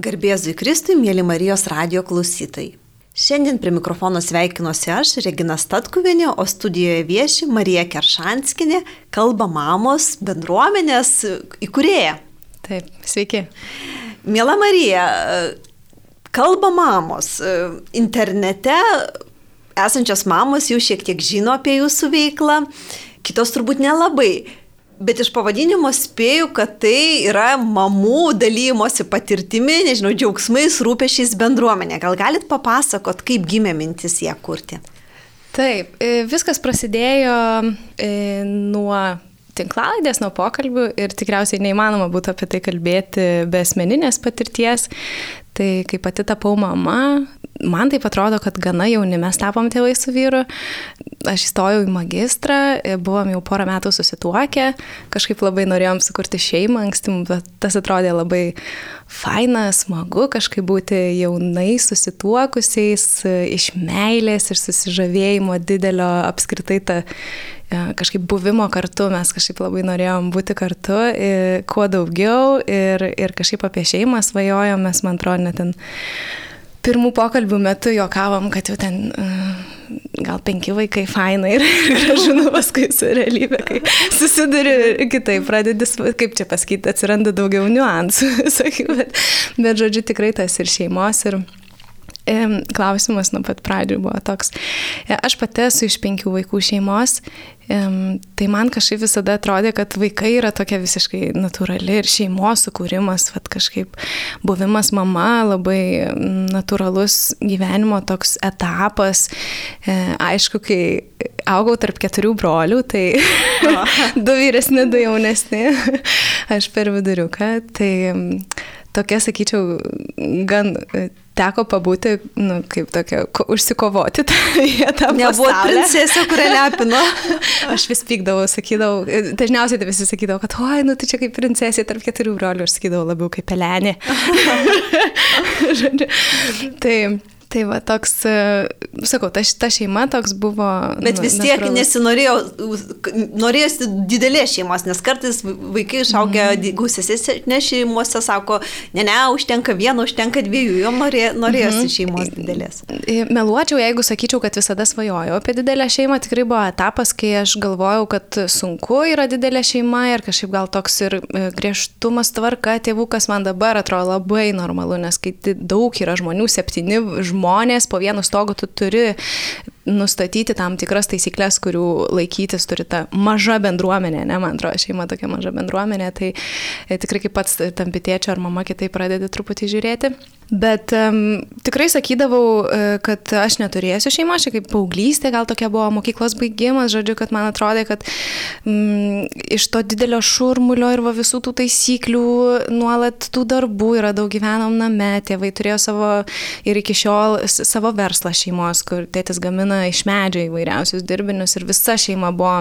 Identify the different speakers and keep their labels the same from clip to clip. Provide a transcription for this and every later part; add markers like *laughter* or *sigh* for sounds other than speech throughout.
Speaker 1: Garbėzui Kristui, mėly Marijos radio klausytojai. Šiandien prie mikrofono sveikinuosi aš, Regina Statkuvinė, o studijoje vieši Marija Keršanskinė, kalba mamos bendruomenės įkūrėja.
Speaker 2: Taip, sveiki.
Speaker 1: Mėla Marija, kalba mamos. Internete esančios mamos jau šiek tiek žino apie jūsų veiklą, kitos turbūt nelabai. Bet iš pavadinimo spėju, kad tai yra mamų dalymosi patirtimi, nežinau, džiaugsmais, rūpešiais bendruomenė. Gal galit papasakot, kaip gimė mintis ją kurti?
Speaker 2: Taip, e, viskas prasidėjo e, nuo tinklalaidės, nuo pokalbių ir tikriausiai neįmanoma būtų apie tai kalbėti be asmeninės patirties. Tai kai pati tapau mama, man taip atrodo, kad gana jauni mes tapom tėvai su vyru. Aš įstojau į magistrą, buvom jau porą metų susituokę, kažkaip labai norėjom sukurti šeimą, anksti mums tas atrodė labai faina, smagu kažkaip būti jaunai susituokusiais, iš meilės ir susižavėjimo didelio apskritai ta kažkaip buvimo kartu, mes kažkaip labai norėjom būti kartu, kuo daugiau ir, ir kažkaip apie šeimą svajojom, mes man atrodo net ten pirmų pokalbių metu juokavom, kad jau ten uh, gal penki vaikai faina ir *laughs* gražu, nu paskui su realybė, kai susiduri kitaip, pradedi, kaip čia pasakyti, atsiranda daugiau niuansų, *laughs* sakyk, bet, bet žodžiu tikrai tas ir šeimos ir Klausimas nuo pat pradžių buvo toks. E, aš pati esu iš penkių vaikų šeimos, tai man kažkaip visada atrodė, kad vaikai yra tokia visiškai natūrali ir šeimos sukūrimas, vad kažkaip buvimas mama, labai natūralus gyvenimo toks etapas. E, aišku, kai augau tarp keturių brolių, tai *laughs* du vyresni, du jaunesni, aš per viduriuką, tai tokia, sakyčiau, gan teko pabūti, nu, kaip tokia, užsikovoti tą *laughs* vietą.
Speaker 1: Nebuvo princesė, kurią lepino. *laughs*
Speaker 2: aš vis pykdavau, sakydavau, dažniausiai tai visi sakydavo, kad, oi, nu, tai čia kaip princesė tarp keturių brolių, aš sakydavau labiau kaip pelenė. *laughs* Žodžiu, tai Tai va toks, e, sakau, ta, ta šeima toks buvo.
Speaker 1: Bet vis tiek natūralus. nesinorėjo, norėjosi didelės šeimos, nes kartais vaikai išaugę mm. gausiasėse šeimuose sako, ne, ne, užtenka vieno, užtenka dviejų, jo norė, norėjosi mm. šeimos didelės.
Speaker 2: Meluočiau, jeigu sakyčiau, kad visada svajojau apie didelę šeimą, tikrai buvo etapas, kai aš galvojau, kad sunku yra didelė šeima ir kažkaip gal toks ir e, griežtumas tvarka tėvų, kas man dabar atrodo labai normalu, nes kai daug yra žmonių, septyni žmonės, žmonės, po vienu stogu tu turi nustatyti tam tikras taisyklės, kurių laikytis turi ta maža bendruomenė, ne, man atrodo, šeima tokia maža bendruomenė, tai e, tikrai kaip pats tampi tėčio ar mama kitai pradedi truputį žiūrėti. Bet um, tikrai sakydavau, e, kad aš neturėsiu šeimos, čia kaip paauglystė, gal tokia buvo mokyklos baigimas, žodžiu, kad man atrodė, kad um, iš to didelio šurmulio ir visų tų taisyklių, nuolat tų darbų yra daug gyvenom name, tėvai turėjo savo ir iki šiol savo verslą šeimos, kur tėtis gamina iš medžio įvairiausius dirbinius ir visa šeima buvo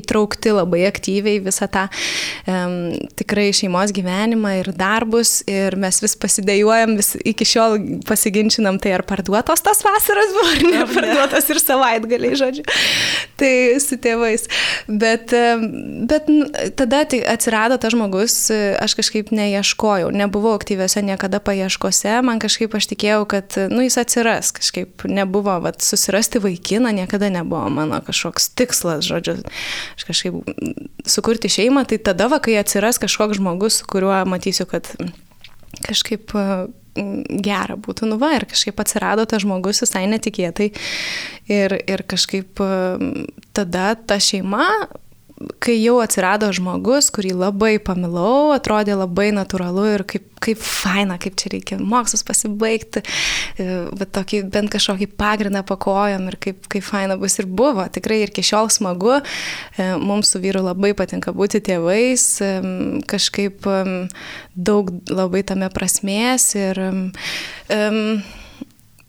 Speaker 2: įtraukti labai aktyviai visą tą um, tikrai šeimos gyvenimą ir darbus ir mes vis pasidėjuojam, vis iki šiol pasiginčinam, tai ar parduotos tas vasaras buvo, ar neparduotos ir savaitgaliai, žodžiu. Tai su tėvais. Bet, bet tada tai atsirado tas žmogus, aš kažkaip neieškojau, nebuvau aktyviuose niekada paieškose, man kažkaip aš tikėjau, kad, nu, jis atsiras, kažkaip nebuvo, vat, susirasti vaikiną niekada nebuvo mano kažkoks tikslas, žodžiu, aš kažkaip sukurti šeimą, tai tada, va, kai atsiras kažkoks žmogus, su kuriuo matysiu, kad kažkaip gera būtų, nu va, ir kažkaip atsirado tas žmogus visai netikėtai. Ir, ir kažkaip tada ta šeima kai jau atsirado žmogus, kurį labai pamilau, atrodė labai natūralu ir kaip, kaip faina, kaip čia reikia mokslus pasibaigti, e, bet tokį bent kažkokį pagrindą pakojom ir kaip, kaip faina bus ir buvo. Tikrai ir iki šiol smagu, e, mums su vyru labai patinka būti tėvais, e, kažkaip daug labai tame prasmės ir um,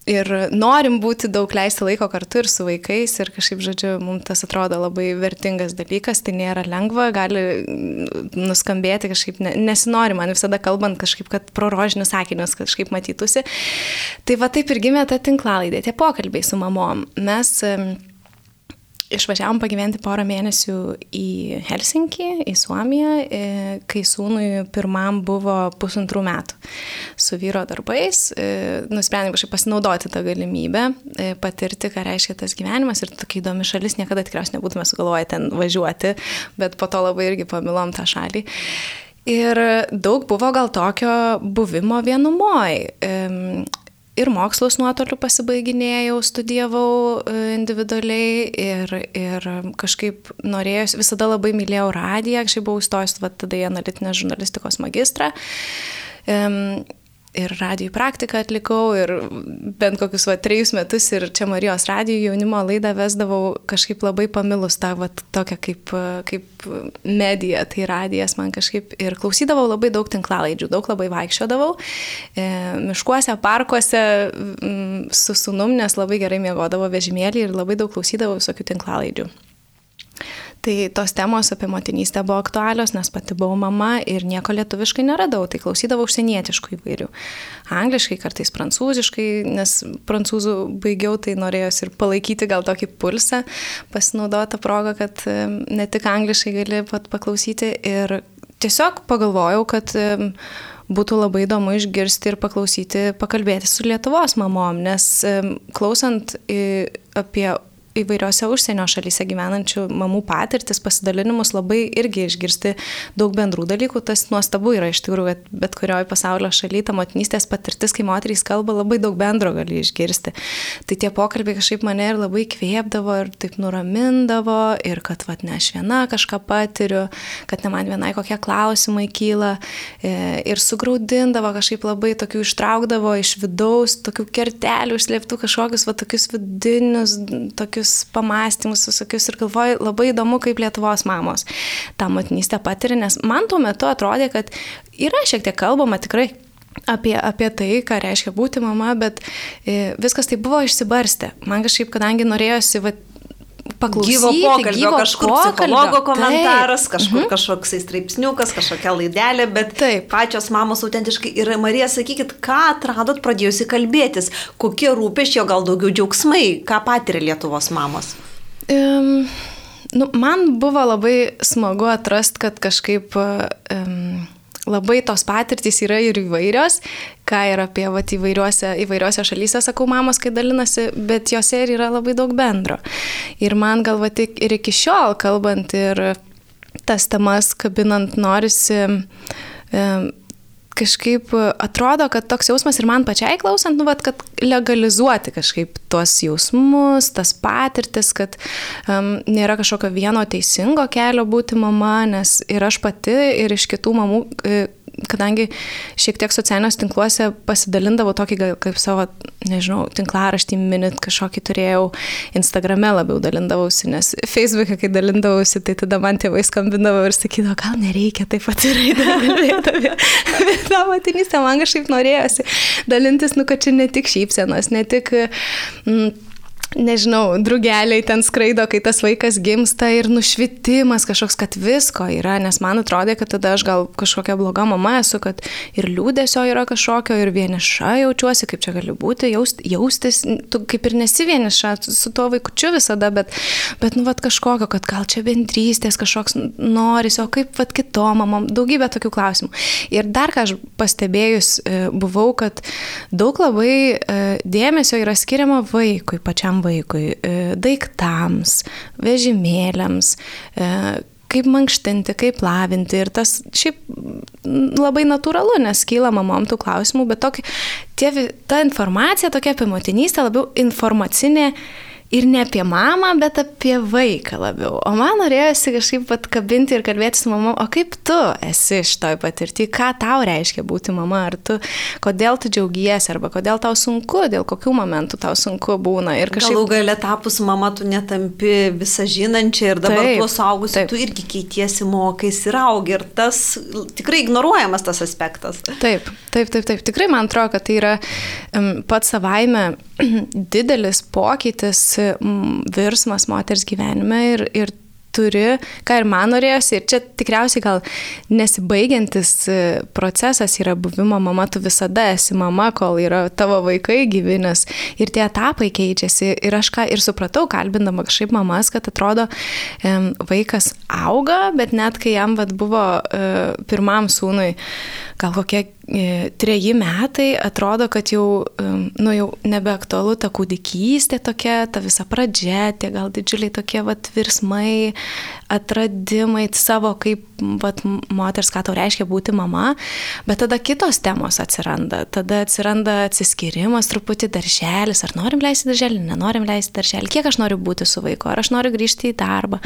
Speaker 2: ir norim būti daug leisti laiko kartu ir su vaikais ir kažkaip, žodžiu, mums tas atrodo labai vertingas dalykas, tai nėra lengva, gali nuskambėti kažkaip, nesinori man visada kalbant kažkaip, kad prorožinius sakinius kažkaip matytųsi. Tai va taip ir gimė ta tinklalaidė, tie pokalbiai su mamom. Mes išvažiavom pagyventi porą mėnesių į Helsinkį, į Suomiją, e, kai sūnui pirmam buvo pusantrų metų. Su vyro darbais e, nusprendėm kažkaip pasinaudoti tą galimybę, e, patirti, ką reiškia tas gyvenimas ir tokia įdomi šalis, niekada tikriausiai nebūtume sugalvoję ten važiuoti, bet po to labai irgi pamilom tą šalį. Ir daug buvo gal tokio buvimo vienumoj ir mokslus nuotoliu pasibaiginėjau, studijavau e, individualiai ir, ir kažkaip norėjau, visada labai mylėjau radiją, kažkaip buvau įstojus tada į analitinės žurnalistikos magistrą ir radijų praktiką atlikau ir bent kokius va trejus metus ir čia Marijos radijų jaunimo laidą vesdavau kažkaip labai pamilus tą va tokią kaip, kaip mediją, tai radijas man kažkaip ir klausydavau labai daug tinklalaidžių, daug labai vaikščiodavau, e, miškuose, parkuose su sunum, nes labai gerai mėgodavo vežimėlį ir labai daug klausydavau visokių tinklalaidžių. Tai tos temos apie motinystę buvo aktualios, nes pati buvau mama ir nieko lietuviškai neradau, tai klausydavau užsienietiškų įvairių. Angliškai, kartais prancūziškai, nes prancūzų baigiau, tai norėjosi ir palaikyti gal tokį pulsą, pasinaudoti progą, kad ne tik angliškai gali pat paklausyti ir tiesiog pagalvojau, kad būtų labai įdomu išgirsti ir paklausyti, pakalbėti su Lietuvos mamom, nes klausant apie įvairiose užsienio šalyse gyvenančių mamų patirtis, pasidalinimus labai irgi išgirsti daug bendrų dalykų. Tas nuostabu yra iš tikrųjų, kad bet kurioje pasaulio šalyje ta motinystės patirtis, kai moterys kalba, labai daug bendro gali išgirsti. Tai tie pokalbiai kažkaip mane ir labai kvėpdavo ir taip nuramindavo ir kad vat, ne aš viena kažką patiriu, kad ne man vienai kokie klausimai kyla e, ir sugraudindavo kažkaip labai tokių ištraukdavo iš vidaus, tokių kertelių, užslėptų kažkokius va tokius vidinius, tokius tokius pamastymus visokius ir galvoju, labai įdomu, kaip Lietuvos mamos tą motinystę patiria, nes man tuo metu atrodė, kad yra šiek tiek kalbama tikrai apie, apie tai, ką reiškia būti mama, bet e, viskas tai buvo išsibarstę. Man kažkaip, kadangi norėjosi va, paklausyti. Gyvo
Speaker 1: pokalbio, gyvo kažkur pokalbio. psichologo komentaras, Taip. kažkur mhm. kažkoks straipsniukas, kažkokia laidelė, bet Taip. pačios mamos autentiškai. Ir Marija, sakykit, ką atradot pradėjusi kalbėtis, kokie rūpešio, gal daugiau džiaugsmai, ką patiria Lietuvos mamos?
Speaker 2: Um, nu, man buvo labai smagu atrast, kad kažkaip um, labai tos patirtys yra ir įvairios, ką ir apie vat, įvairiuose, įvairiuose šalyse sakau mamos, kai dalinasi, bet jose ir yra labai daug bendro. Ir man gal vat, ir iki šiol kalbant ir tas temas kabinant norisi kažkaip atrodo, kad toks jausmas ir man pačiai klausant, nu, vat, kad legalizuoti kažkaip tuos jausmus, tas patirtis, kad um, nėra kažkokio vieno teisingo kelio būti mama, nes ir aš pati, ir iš kitų mamų e, kadangi šiek tiek socialiniuose tinkluose pasidalindavau tokį kaip savo, nežinau, tinklaraštį minit kažkokį turėjau, Instagrame labiau dalindavausi, nes Facebook'e, kai dalindavausi, tai tada man tėvai skambindavo ir sakydavo, gal nereikia taip pat ir kalbėti apie tą motinystę, man kažkaip norėjosi dalintis, nu, kad čia ne tik šypsenos, ne tik... Mm, nežinau, drugeliai ten skraido, kai tas vaikas gimsta ir nušvitimas kažkoks, kad visko yra, nes man atrodė, kad tada aš gal kažkokia bloga mama esu, kad ir liūdėsio yra kažkokio, ir vieniša jaučiuosi, kaip čia gali būti, jaust, jaustis, tu kaip ir nesi vieniša su tuo vaikučiu visada, bet, bet nu, vat kažkokio, kad gal čia bendrystės kažkoks norisi, o kaip vat kito mamom, daugybė tokių klausimų. Ir dar ką aš pastebėjus e, buvau, kad daug labai e, dėmesio yra skiriama vaikui pačiam kiekvienam vaikui, e, daiktams, vežimėliams, e, kaip mankštinti, kaip lavinti. Ir tas šiaip labai natūralu, nes kyla mamom tų klausimų, bet tokia, tie, ta informacija tokia apie motinystę labiau informacinė ir ne apie mamą, bet apie vaiką labiau. O man norėjosi kažkaip atkabinti ir kalbėti su mama, o kaip tu esi šitoj patirtį, ką tau reiškia būti mama, ar tu, kodėl tu džiaugiesi, arba kodėl tau sunku, dėl kokių momentų tau sunku būna. Ir
Speaker 1: kažkaip... Galų gale tapus mama, tu netampi visą žinančią ir dabar tuo saugusiu, tu irgi keitiesi, mokais ir augi ir tas tikrai ignoruojamas tas aspektas.
Speaker 2: Taip, taip, taip, taip. Tikrai man atrodo, kad tai yra um, pats savaime *clears throat* didelis pokytis virsmas moters gyvenime ir, ir turi, ką ir man norėjosi. Ir čia tikriausiai gal nesibaigiantis e, procesas yra buvimo mama, tu visada esi mama, kol yra tavo vaikai gyvinas. Ir tie etapai keičiasi. Ir aš ką ir supratau, kalbindama kažkaip mamas, kad atrodo, vaikas auga, bet net kai jam vat, buvo e, pirmam sūnui gal kokie e, treji metai, atrodo, kad jau, nu, jau nebeaktualu ta kūdikystė tokia, ta visa pradžia, tie gal didžiuliai tokie vat, virsmai, atradimai savo kaip vat, moters, ką tau reiškia būti mama, bet tada kitos temos atsiranda. Tada atsiranda atsiskirimas truputį darželis, ar norim leisti darželį, nenorim leisti darželį, kiek aš noriu būti su vaiku, ar aš noriu grįžti į darbą.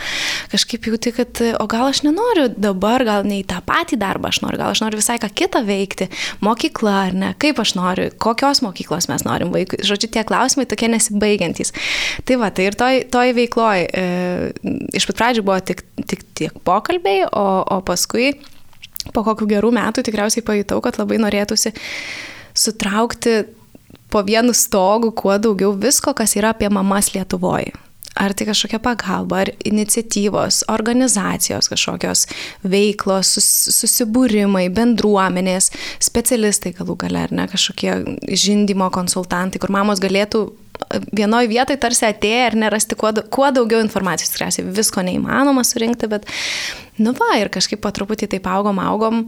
Speaker 2: Kažkaip jauti, kad, o gal aš nenoriu dabar, gal ne į tą patį darbą aš noriu, gal aš noriu visai ką kitą veikti, mokykla ar ne, kaip aš noriu, kokios mokyklos mes norim vaikui. Žodžiu, tie klausimai tokie nesibaigiantys. Tai va, tai ir toj, toj veikloj e, iš pat pradžių buvo tik, tik tiek pokalbiai, o, o paskui po kokių gerų metų tikriausiai pajutau, kad labai norėtųsi sutraukti po vienu stogu kuo daugiau visko, kas yra apie mamas Lietuvoje. Ar tai kažkokia pagalba, ar iniciatyvos, organizacijos kažkokios veiklos, sus, susibūrimai, bendruomenės, specialistai galų gale, ar ne, kažkokie žindimo konsultantai, kur mamos galėtų vienoje vietoje tarsi atėję ir nerasti kuo, kuo daugiau informacijos. Tikriausiai visko neįmanoma surinkti, bet, nu va, ir kažkaip po truputį taip augom, augom.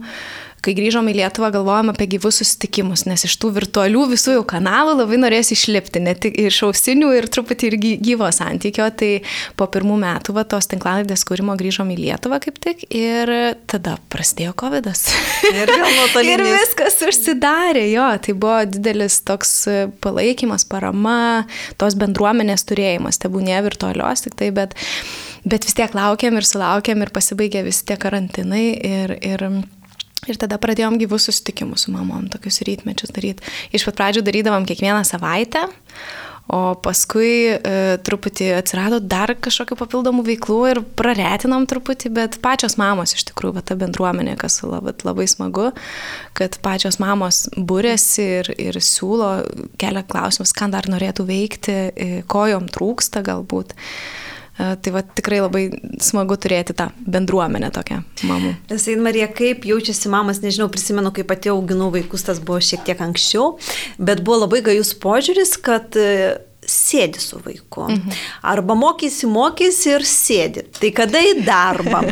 Speaker 2: Kai grįžom į Lietuvą, galvojom apie gyvus susitikimus, nes iš tų virtualių visų jau kanalų labai norės išlipti, ne tik iš ausinių ir truputį ir gyvo santykio. Tai po pirmų metų va, tos tinklalaidės kūrimo grįžom į Lietuvą kaip tik ir tada prasidėjo COVID. -as.
Speaker 1: Ir *laughs*
Speaker 2: ir viskas užsidarė, jo, tai buvo didelis toks palaikymas, parama, tos bendruomenės turėjimas, tebūnė virtualios tik tai, bet, bet vis tiek laukiam ir sulaukiam ir pasibaigė visi tie karantinai ir, ir Ir tada pradėjom gyvus susitikimus su mamom, tokius rytmečius daryti. Iš pat pradžių darydavom kiekvieną savaitę, O paskui e, truputį atsirado dar kažkokių papildomų veiklų ir praretinom truputį, bet pačios mamos iš tikrųjų, va, ta bendruomenė, kas labai, labai smagu, kad pačios mamos būrėsi ir, ir siūlo, kelia klausimus, ką dar norėtų veikti, e, ko jom trūksta galbūt. E, tai va tikrai labai smagu turėti tą bendruomenę tokią mamų.
Speaker 1: Sein Marija, kaip jaučiasi mamas, nežinau, prisimenu, kai pati auginau vaikus, tas buvo šiek tiek anksčiau, bet buvo labai gajus požiūris, kad sėdi su vaiku. Mhm. Arba mokysi, mokysi ir sėdi. Tai kada į darbą?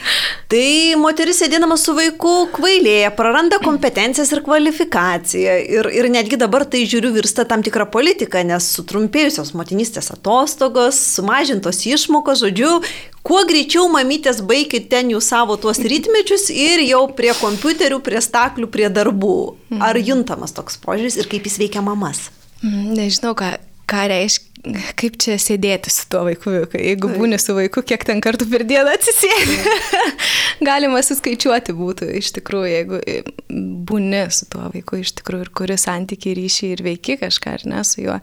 Speaker 1: *laughs* tai moteris sėdinama su vaiku kvailėja, praranda kompetencijas ir kvalifikaciją. Ir, ir netgi dabar tai žiūriu virsta tam tikrą politiką, nes sutrumpėjusios motinystės atostogos, sumažintos išmokos, žodžiu, kuo greičiau mamytės baigit ten jų savo tuos rytmečius ir jau prie kompiuterių, prie staklių, prie darbų. Ar mhm. juntamas toks požiūris ir kaip jis veikia mamas?
Speaker 2: Mm, nežinau, ką ką reiškia, kaip čia sėdėti su tuo vaiku, jeigu būni su vaiku, kiek ten kartų per dieną atsisėdi. Galima suskaičiuoti būtų iš tikrųjų, jeigu būni su tuo vaiku iš tikrųjų ir kuri santykiai ryšį ir veiki kažką, ar ne su juo,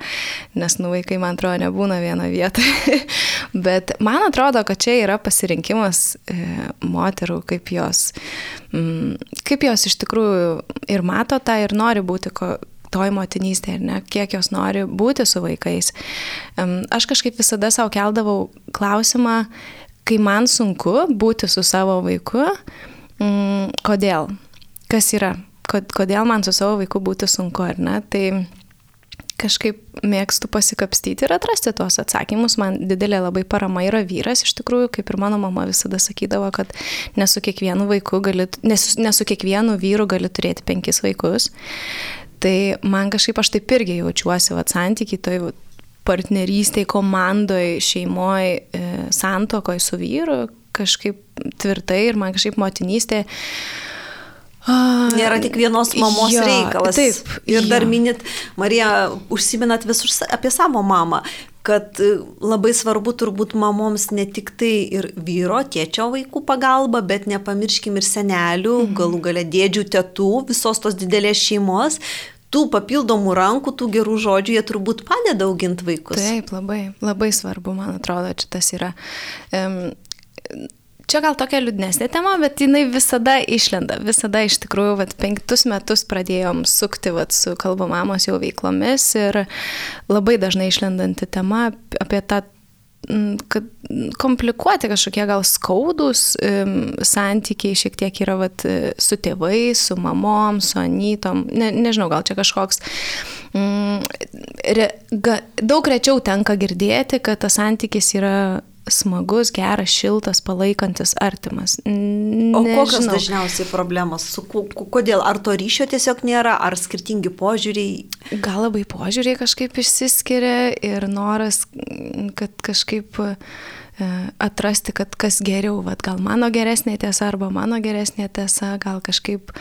Speaker 2: nes nu vaikai, man atrodo, nebūna vieno vietoje. *laughs* Bet man atrodo, kad čia yra pasirinkimas e, moterų, kaip jos, mm, kaip jos iš tikrųjų ir mato tą ir nori būti ko, toj motinystėje, ne, kiek jos nori būti su vaikais. Aš kažkaip visada savo keldavau klausimą, kai man sunku būti su savo vaiku, mm, kodėl? Kas yra? Kodėl man su savo vaiku būti sunku, ar ne? Tai kažkaip mėgstu pasikapstyti ir atrasti tuos atsakymus. Man didelė labai parama yra vyras, iš tikrųjų, kaip ir mano mama visada sakydavo, kad nesu kiekvienu gali, nesu, nesu kiekvienu vyru gali turėti penkis vaikus. Tai man kažkaip aš taip irgi jaučiuosi, va, santykiai, toj partnerystėje, komandoje, šeimoje, santokoje su vyru, kažkaip tvirtai ir man kažkaip motinystė.
Speaker 1: Nėra tik vienos mamos jo, reikalas.
Speaker 2: Taip.
Speaker 1: Ir dar jo. minit, Marija, užsiminat visur apie savo mamą kad e, labai svarbu turbūt mamoms ne tik tai ir vyro, tėčio vaikų pagalba, bet nepamirškim ir senelių, mhm. galų gale dėdžių, tėtų, visos tos didelės šeimos, tų papildomų rankų, tų gerų žodžių, jie turbūt padeda auginti vaikus.
Speaker 2: Taip, labai, labai svarbu, man atrodo, čia tas yra. Um, Čia gal tokia liūdnesnė tema, bet jinai visada išlenda. Visada iš tikrųjų, vat, penktus metus pradėjom sukti vat, su kalba mamos jau veiklomis ir labai dažnai išlendanti tema apie tą kad komplikuoti kažkokie gal skaudus santykiai šiek tiek yra vat, su tėvais, su mamom, su anytom, ne, nežinau, gal čia kažkoks re, ga, daug rečiau tenka girdėti, kad tas santykis yra smagus, geras, šiltas, palaikantis, artimas.
Speaker 1: Nežinau. O kokios dažniausiai problemos? Su, kodėl? Ar to ryšio tiesiog nėra, ar skirtingi požiūriai?
Speaker 2: Gal labai požiūriai kažkaip išsiskiria ir noras, kad kažkaip atrasti, kad kas geriau, vad gal mano geresnė tiesa arba mano geresnė tiesa, gal kažkaip,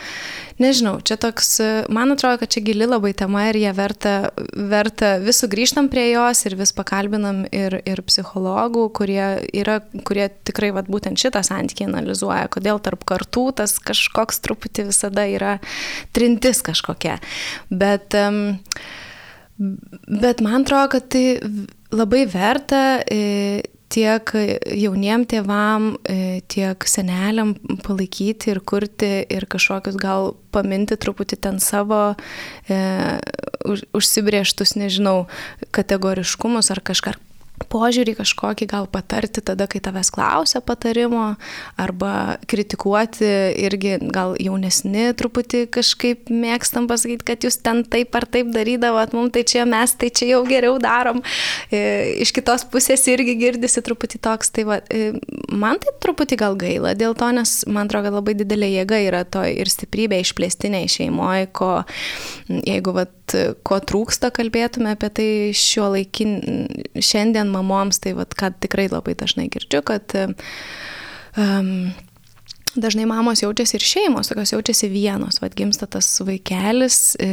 Speaker 2: nežinau, čia toks, e, man atrodo, kad čia gili labai tema ir jie verta, verta vis sugrįžtam prie jos ir vis pakalbinam ir, ir psichologų, kurie, yra, kurie tikrai vad būtent šitą santykį analizuoja, kodėl tarp kartų tas kažkoks truputį visada yra trintis kažkokia. Bet, bet man atrodo, kad tai labai verta e, tiek jauniem tėvam, e, tiek seneliam palaikyti ir kurti ir kažkokius gal paminti truputį ten savo e, už, užsibrieštus, nežinau, kategoriškumus ar kažką požiūrį kažkokį gal patarti tada, kai tavęs klausia patarimo, arba kritikuoti irgi gal jaunesni truputį kažkaip mėgstam pasakyti, kad jūs ten taip ar taip darydavot, mums tai čia mes tai čia jau geriau darom. E, iš kitos pusės irgi girdisi truputį toks, tai va, e, man tai truputį gal gaila dėl to, nes man atrodo, labai didelė jėga yra to ir stiprybė išplėstiniai šeimoje, ko jeigu va, ko trūksta, kalbėtume apie tai šio laikin, šiandien mamoms, tai vat, kad tikrai labai dažnai girdžiu, kad um, dažnai mamos jaučiasi ir šeimos, tokios jaučiasi vienos, vad gimsta tas vaikelis.
Speaker 1: E...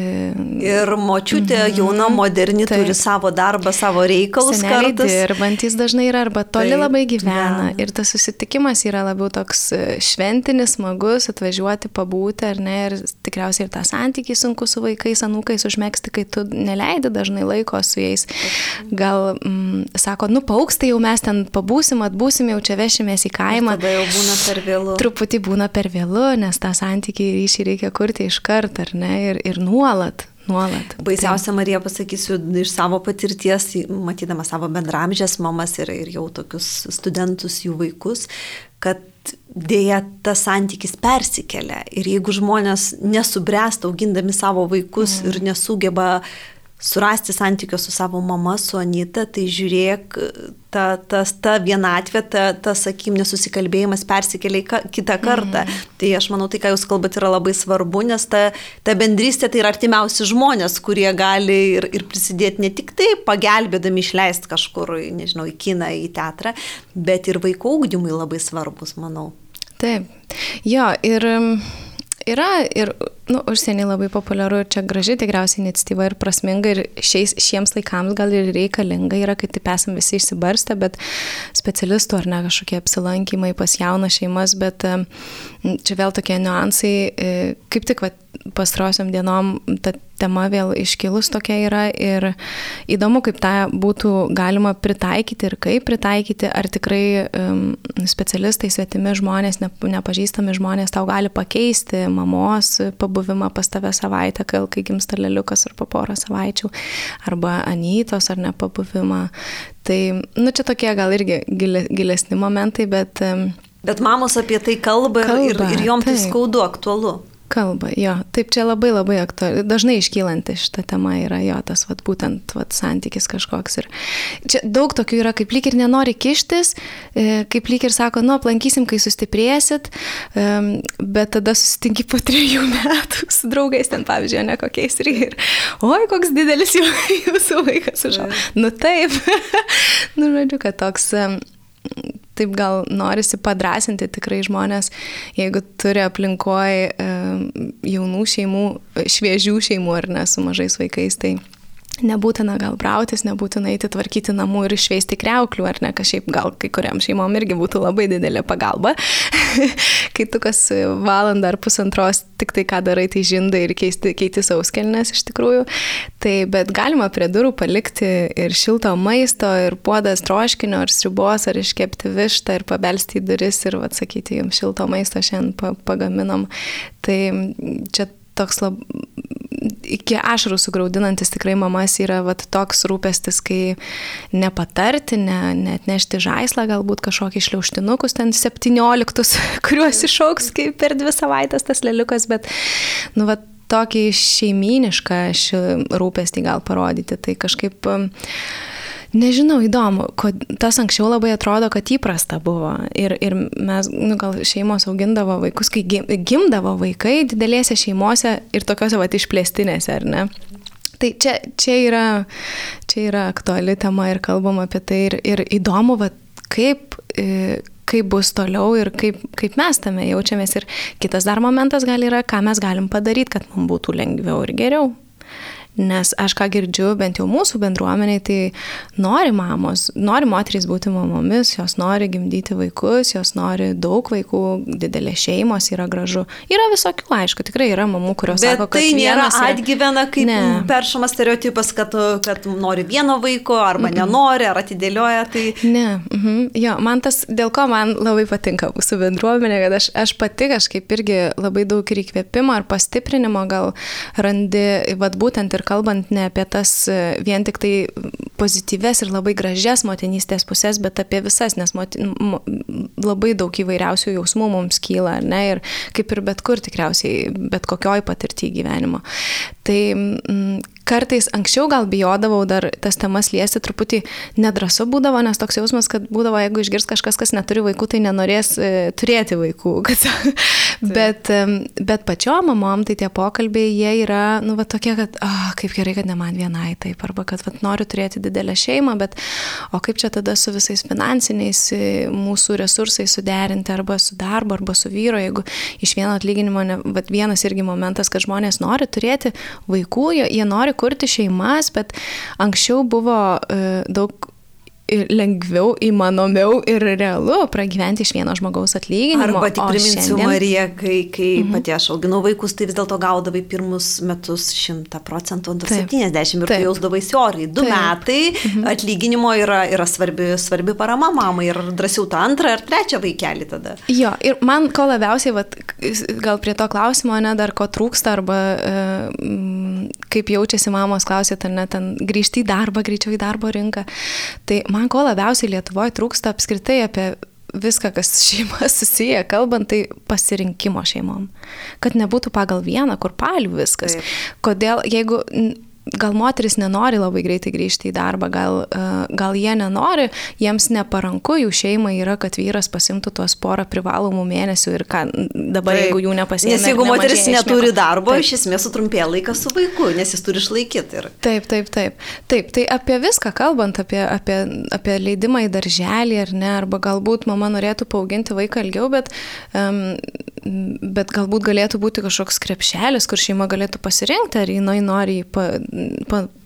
Speaker 1: Ir močiutė mm -hmm. jauna, moderni, Taip. turi savo darbą, savo reikalus.
Speaker 2: Seneliai dirbantis dažnai yra arba toli Taip. labai gyvena. Ja. Ir tas susitikimas yra labiau toks e, šventinis, smagus, atvažiuoti, pabūti, ar ne, ir tikriausiai ir tą santykį sunku su vaikais, anūkais užmėgsti, kai tu neleidi dažnai laiko su jais. Gal, mm, sako, nu paukstai jau mes ten pabūsim, atbūsim, jau čia vešimės į kaimą.
Speaker 1: Ir tada jau būna per vėlų.
Speaker 2: Truputį truputį būna per vėlu, nes tą santykį ryšį reikia kurti iš karto, ar ne, ir, ir nuolat. Nuolat.
Speaker 1: Baisiausia, Marija, pasakysiu iš savo patirties, matydama savo bendramžės mamas ir, ir jau tokius studentus, jų vaikus, kad dėja tas santykis persikelia. Ir jeigu žmonės nesubręsta augindami savo vaikus mm. ir nesugeba surasti santykio su savo mama, su Anita, tai žiūrėk, ta, ta, ta vienatvė, ta, ta sakykim, nesusikalbėjimas persikelia į kitą kartą. Mm. Tai aš manau, tai, ką jūs kalbate, yra labai svarbu, nes ta, ta bendrystė tai yra artimiausi žmonės, kurie gali ir, ir prisidėti ne tik tai pagelbėdami išleisti kažkur, nežinau, į kiną, į teatrą, bet ir vaiko augdymui labai svarbus, manau.
Speaker 2: Taip. Jo, ir yra ir nu, užsienį labai populiaru ir čia graži tikriausiai iniciatyva ir prasminga ir šiais, šiems laikams gal ir reikalinga yra, kai taip esame visi išsibarstę, bet specialistų ar ne kažkokie apsilankymai pas jaunas šeimas, bet čia vėl tokie niuansai, e, kaip tik va, pastarosiam dienom ta tema vėl iškilus tokia yra ir įdomu, kaip tą būtų galima pritaikyti ir kaip pritaikyti, ar tikrai um, specialistai, svetimi žmonės, ne, nepažįstami žmonės tau gali pakeisti mamos pabuvimą pas tave savaitę, kai, gimsta leliukas ar po porą savaičių, arba anytos ar nepabuvimą. Tai, nu, čia tokie gal irgi gilesni momentai, bet... Um,
Speaker 1: Bet mamos apie tai kalba, kalba ir, ir jom tai skaudu, aktualu.
Speaker 2: Kalba, jo. Taip, čia labai labai aktuali. Dažnai iškylanti šitą temą yra jo, tas vat, būtent vat, santykis kažkoks. Ir čia daug tokių yra, kaip lyg ir nenori kištis, e, kaip lyg ir sako, nu, aplankysim, kai sustiprėsit, bet tada susitinki po trijų *laughs* metų su draugais ten, pavyzdžiui, ne kokiais ir, ir oi, koks didelis *laughs* jūsų vaikas užaugo. Nu taip, *laughs* nu, žodžiu, kad toks taip gal norisi padrasinti tikrai žmonės, jeigu turi aplinkoje jaunų šeimų, šviežių šeimų ar ne su mažais vaikais, tai Nebūtina gal brautis, nebūtina eiti tvarkyti namų ir išveisti kreuklių, ar ne, kas šiaip gal kai kuriam šeimom irgi būtų labai didelė pagalba. *laughs* kai tu kas valandą ar pusantros tik tai ką darai, tai žindai ir keisti, keiti sauskelnes iš tikrųjų. Tai bet galima prie durų palikti ir šilto maisto, ir puodas troškinio, ar sriubos, ar iškepti vištą, ir pabelsti į duris ir atsakyti jums šilto maisto šiandien pagaminom. Tai čia toks lab, iki ašarų sugraudinantis tikrai mamas yra vat, toks rūpestis, kai nepatarti, ne, net nešti žaislą, galbūt kažkokį šliauštinukus, ten 17, *laughs* kuriuos išauks kaip per dvi savaitės tas leliukas, bet, nu, vat, tokį šeiminišką rūpestį gal parodyti. Tai kažkaip Nežinau, įdomu, kod, tas anksčiau labai atrodo, kad įprasta buvo. Ir, ir mes, nu, gal šeimos augindavo vaikus, kai gimdavo vaikai didelėse šeimose ir tokiuose va išplėstinėse, ar ne? Tai čia, čia, yra, čia yra aktuali tema ir kalbam apie tai ir, ir įdomu, va, kaip, e, kaip bus toliau ir kaip, kaip mes tame jaučiamės. Ir kitas dar momentas gal yra, ką mes galim padaryti, kad mums būtų lengviau ir geriau. Nes aš ką girdžiu, bent jau mūsų bendruomeniai, tai nori mamos, nori moterys būti mamomis, jos nori gimdyti vaikus, jos nori daug vaikų, didelė šeimos yra gražu. Yra visokių, aišku, tikrai yra mamų, kurios
Speaker 1: Bet
Speaker 2: sako, kad
Speaker 1: tai nėra
Speaker 2: yra...
Speaker 1: atgyvena kaip ne. peršamas stereotipas, kad, kad nori vieno vaiko arba mm -mm. nenori, ar atidėlioja. Tai...
Speaker 2: Ne, mhm. jo, man tas, dėl ko man labai patinka mūsų bendruomenė, kad aš, aš pati kažkaip irgi labai daug ir įkvėpimo ar pastiprinimo gal randi, vad būtent ir kalbant ne apie tas e, vien tik tai pozityves ir labai gražias motinystės pusės, bet apie visas, nes motin, labai daug įvairiausių jausmų mums kyla, ne, ir kaip ir bet kur tikriausiai, bet kokioj patirtyje gyvenimo. Tai m, kartais anksčiau gal bijodavau dar tas temas liesti, truputį nedrasu būdavo, nes toks jausmas, kad būdavo, jeigu išgirs kažkas, kas neturi vaikų, tai nenorės e, turėti vaikų. *laughs* Kad, bet, bet pačio mamom tai tie pokalbiai, jie yra, nu, va tokie, kad, oh, kaip gerai, kad ne man vienai taip, arba kad, va, noriu turėti didelę šeimą, bet o kaip čia tada su visais finansiniais e, mūsų resursais suderinti, arba su darbu, arba su vyru, jeigu iš vieno atlyginimo, ne, va, vienas irgi momentas, kad žmonės nori turėti vaikų, jie, nori kurti šeimas, bet anksčiau buvo uh, daug lengviau, įmanomiau ir realu pragyventi iš vieno žmogaus atlyginimo.
Speaker 1: Arba tik priminsiu šiandien... Mariją, kai, kai mm -hmm. pati aš auginau vaikus, tai vis dėlto gaudavai pirmus metus 100 procentų, antrus 70 ir tu jausdavai sioriai. Du Taip. metai mm -hmm. atlyginimo yra, yra svarbi, svarbi parama mamai ir drąsiau tą antrą ar trečią vaikelį tada.
Speaker 2: Jo, ir man ko labiausiai, vat, gal prie to klausimo, ne, dar ko trūksta, arba e, kaip jaučiasi mamos, klausėte, ar ne, ten grįžti į darbą, greičiau į darbo rinką. Tai man man ko labiausiai Lietuvoje trūksta apskritai apie viską, kas šeima *laughs* susiję, kalbant, tai pasirinkimo šeimom. Kad nebūtų pagal vieną kurpalių viskas. Taip. Kodėl, jeigu gal moteris nenori labai greitai grįžti į darbą, gal, uh, gal jie nenori, jiems neparanku, jų šeimai yra, kad vyras pasimtų tuos porą privalomų mėnesių ir ką dabar, Taip. jeigu jų nepasiekia.
Speaker 1: Nes jeigu moteris neturi darbo, taip. iš esmės sutrumpėja laikas su vaiku, nes jis turi išlaikyti. Ir...
Speaker 2: Taip, taip, taip. Taip, tai apie viską kalbant, apie, apie, apie leidimą į darželį ar ne, arba galbūt mama norėtų paauginti vaiką ilgiau, bet, um, bet galbūt galėtų būti kažkoks krepšelis, kur šeima galėtų pasirinkti, ar jinai nori pa,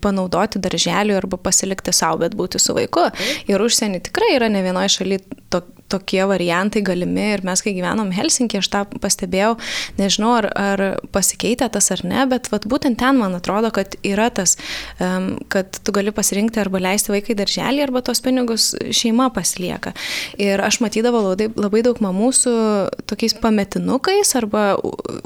Speaker 2: panaudoti darželiui arba pasilikti savo, bet būti su vaiku. Ir užsienį tikrai yra ne vienoje šalyje to, tokie variantai galimi ir mes, kai gyvenom Helsinkį, aš tą pastebėjau, nežinau, ar, ar pasikeitė tas ar ne, bet vat, būtent ten man atrodo, kad yra tas, um, kad tu gali pasirinkti arba leisti vaikai darželį, arba tos pinigus šeima pasilieka. Ir aš matydavau labai, labai daug mamų su tokiais pametinukais, arba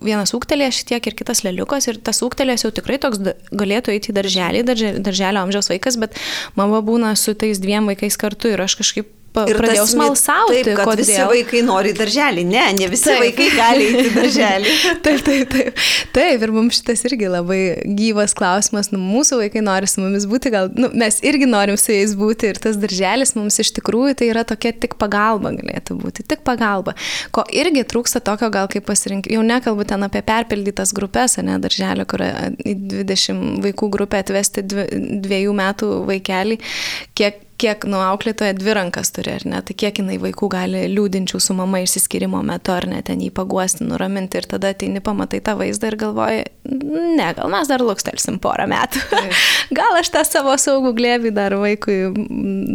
Speaker 2: vienas ūktelė šiek tiek ir kitas leliukas, ir tas ūktelės jau tikrai toks galėtų eiti į darželį, darželio amžiaus vaikas, bet mama būna su tais dviem vaikais kartu ir aš kažkaip ir pradėjau smalsauti,
Speaker 1: taip, kad kodėl. visi vaikai nori į darželį. Ne, ne visi taip. vaikai gali į *laughs* darželį.
Speaker 2: taip, taip, taip. Taip, ir mums šitas irgi labai gyvas klausimas. Nu, mūsų vaikai nori su mumis būti, gal nu, mes irgi norim su jais būti ir tas darželis mums iš tikrųjų tai yra tokia tik pagalba galėtų būti, tik pagalba. Ko irgi trūksta tokio gal kaip pasirinkti, jau nekalbu ten apie perpildytas grupės, ne darželio, kur į 20 vaikų grupę atvesti dviejų metų vaikelį, kiek kiek nu auklėtoja dvi rankas turi, ar ne, tai kiek jinai vaikų gali liūdinčių su mama išsiskirimo metu, ar ne, ten jį paguosti, nuraminti ir tada ateini, pamatai tą vaizdą ir galvoji, ne, gal mes dar lukstelsim porą metų. *laughs* gal aš tą savo saugų glėbį dar vaikui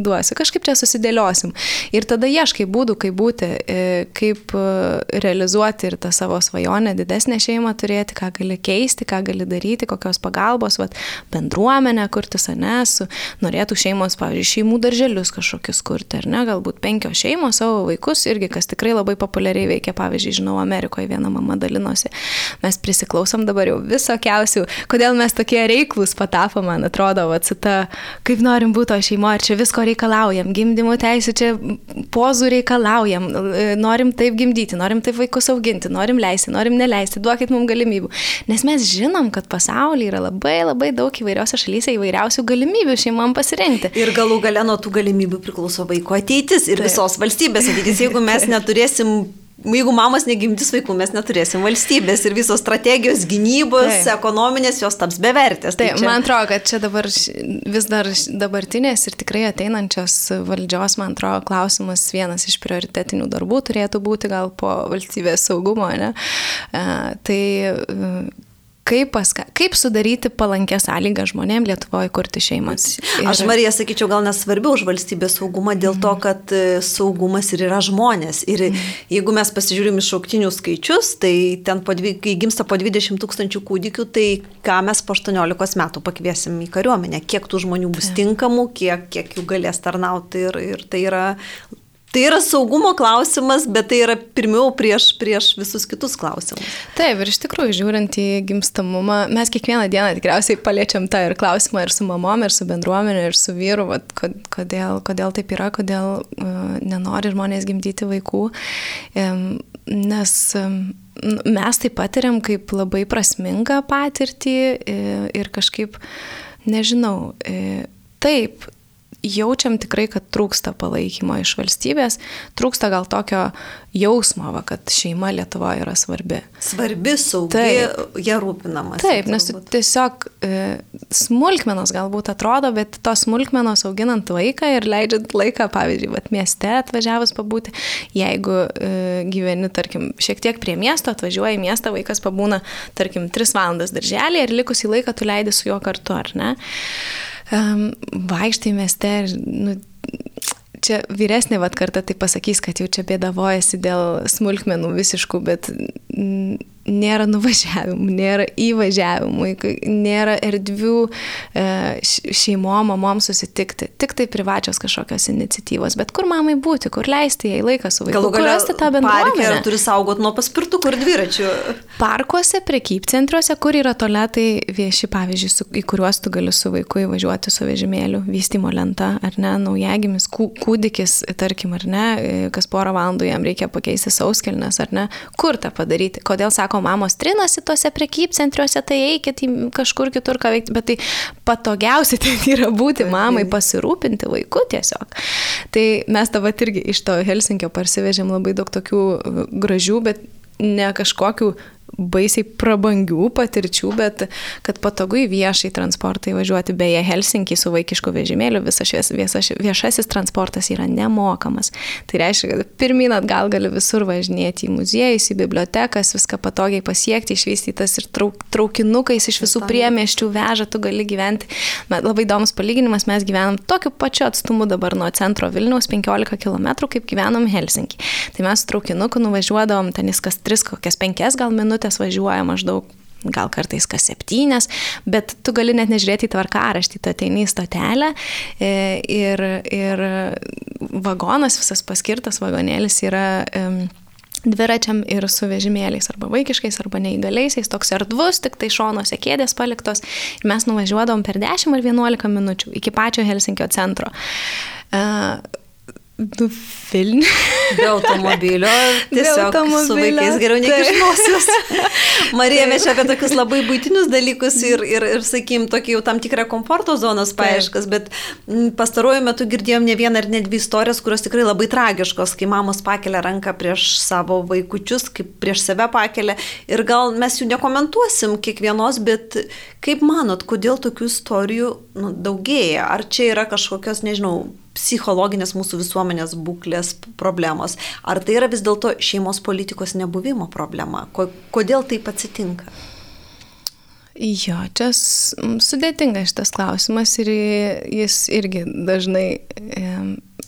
Speaker 2: duosiu, kažkaip čia susidėliosim. Ir tada ieškai būdų, kaip būti, e, kaip e, realizuoti ir tą savo svajonę, didesnę šeimą turėti, ką gali keisti, ką gali daryti, kokios pagalbos, vat, bendruomenę kurti, ne, su, norėtų šeimos, pavyzdžiui, šeimų šeimų darželius kažkokius kurti, ar ne, galbūt penkios šeimos savo vaikus, irgi kas tikrai labai populiariai veikia, pavyzdžiui, žinau, Amerikoje viena mama dalinosi, mes prisiklausom dabar jau visokiausių, kodėl mes tokie reiklus patapom, man atrodo, va, cita, kaip norim būti to šeimo, ir čia visko reikalaujam, gimdymo teisų čia pozų reikalaujam, norim taip gimdyti, norim taip vaikus auginti, norim leisti, norim neleisti, duokit mums galimybių. Nes mes žinom, kad pasaulyje yra labai labai daug įvairiose šalyse įvairiausių galimybių šeimam pasirinkti.
Speaker 1: Ir galų gale nuo tų galimybių priklauso vaiko ateitis ir Taip. visos valstybės ateitis. Jeigu mes neturėsim Jeigu mamos negimtis vaikų, mes neturėsim valstybės ir visos strategijos, gynybos, tai. ekonominės, jos taps bevertės.
Speaker 2: Tai, tai čia... man atrodo, kad čia dabar vis dar dabartinės ir tikrai ateinančios valdžios, man atrodo, klausimas vienas iš prioritetinių darbų turėtų būti gal po valstybės saugumo, ne? Tai kaip, paska, kaip sudaryti palankę sąlygą žmonėms Lietuvoje kurti šeimas.
Speaker 1: Ir... Aš Marija sakyčiau, gal nesvarbiau už valstybės saugumą dėl to, mhm. kad e, saugumas ir yra žmonės. Ir mm. jeigu mes pasižiūrim iš šauktinių skaičius, tai ten, dvi, kai gimsta po 20 tūkstančių kūdikių, tai ką mes po 18 metų pakviesim į kariuomenę, kiek tų žmonių bus tinkamų, kiek, kiek jų galės tarnauti ir, ir tai yra Tai yra saugumo klausimas, bet tai yra pirmiau prieš, prieš visus kitus klausimus.
Speaker 2: Taip, ir iš tikrųjų, žiūrint į gimstamumą, mes kiekvieną dieną tikriausiai paliečiam tą ir klausimą ir su mamom, ir su bendruomenė, ir su vyru, vat, kodėl, kodėl taip yra, kodėl uh, nenori žmonės gimdyti vaikų. Um, nes um, mes tai patiriam kaip labai prasmingą patirtį ir, ir kažkaip, nežinau, e, taip, jaučiam tikrai, kad trūksta palaikymo iš valstybės, trūksta gal tokio jausmo, va, kad šeima Lietuvoje yra svarbi.
Speaker 1: Svarbi, saugi, taip, jie rūpinamas.
Speaker 2: Taip, nes tiesiog e, smulkmenos galbūt atrodo, bet tos smulkmenos auginant vaiką ir leidžiant laiką, pavyzdžiui, vat, mieste atvažiavus pabūti, jeigu e, gyveni, tarkim, šiek tiek prie miesto, atvažiuoji į miestą, vaikas pabūna, tarkim, 3 valandas darželį ir likusį laiką tu leidi su juo kartu, ar ne? Um, vaikštai mieste ir nu, čia vyresnė vat karta tai pasakys, kad jau čia bėdavojasi dėl smulkmenų visiškų, bet nėra nuvažiavimų, nėra įvažiavimų, nėra erdvių e, šeimom, mamom susitikti, tik tai privačios kažkokios iniciatyvos. Bet kur mamai būti, kur leisti jai laiką su vaiku,
Speaker 1: Galų kur rasti tą bendruomenę? Parke turi saugot nuo paspirtukų ir dviračių.
Speaker 2: Parkuose, prekybcentriuose, kur yra toletai vieši, pavyzdžiui, su, į kuriuos tu gali su vaiku įvažiuoti su vežimėliu, vystimo lenta, ar ne, naujagimis, kūdikis, tarkim, ar ne, kas porą valandų jam reikia pakeisti sauskelnes, ar ne, kur tą padaryti, kodėl sako, mamos trinasi tuose prekybcentriuose, tai eikit į kažkur kitur ką veikti, bet tai patogiausia *laughs* tai yra būti mamai, pasirūpinti vaiku tiesiog. Tai mes dabar irgi iš to Helsinkio parsivežėm labai daug tokių gražių, bet ne kažkokių baisiai prabangių patirčių, bet kad patogu į viešai transportą įvažiuoti, beje, Helsinkį su vaikišku vežimėliu, visas šies, viešas, viešasis transportas yra nemokamas. Tai reiškia, kad pirmin atgal gali visur važinėti į muziejus, į bibliotekas, viską patogiai pasiekti, išvystytas ir trauk, traukinukais iš visų priemeščių veža, tu gali gyventi. Bet labai įdomus palyginimas, mes gyvenam tokiu pačiu atstumu dabar nuo centro Vilniaus 15 km, kaip gyvenom Helsinkį. Tai mes traukinuku nuvažiuodavom ten kas 3, kokias 5 gal minutės minutės važiuoja maždaug gal kartais kas septynės, bet tu gali net nežiūrėti į tvarkaraštį, tu ateini į stotelę e, ir, ir vagonas, visas paskirtas vagonėlis yra dviračiam ir su vežimėliais, arba vaikiškais, arba neįgaliaisiais, toks erdvus, tik tai šonuose kėdės paliktos. Ir mes nuvažiuodavom per 10 ar 11 minučių iki pačio Helsinkio centro. Nu, Vilnių.
Speaker 1: Be automobilio. Tiesiog Be automobilio. su vaikais geriau nekišnosius. *laughs* Marija, mes čia apie tokius labai būtinius dalykus ir, ir, ir sakykim, tokį jau tam tikrą komforto zonos paaiškas, bet pastaruoju metu girdėjom ne vieną ir ne dvi istorijas, kurios tikrai labai tragiškos, kai mamos pakelia ranką prieš savo vaikučius, kaip prieš save pakelia. Ir gal mes jų nekomentuosim kiekvienos, bet kaip manot, kodėl tokių istorijų nu, daugėja? Ar čia yra kažkokios, nežinau, psichologinės mūsų visuomenės būklės problemos. Ar tai yra vis dėlto šeimos politikos nebuvimo problema? Kodėl taip atsitinka?
Speaker 2: Jo, čia sudėtingas šitas klausimas ir jis irgi dažnai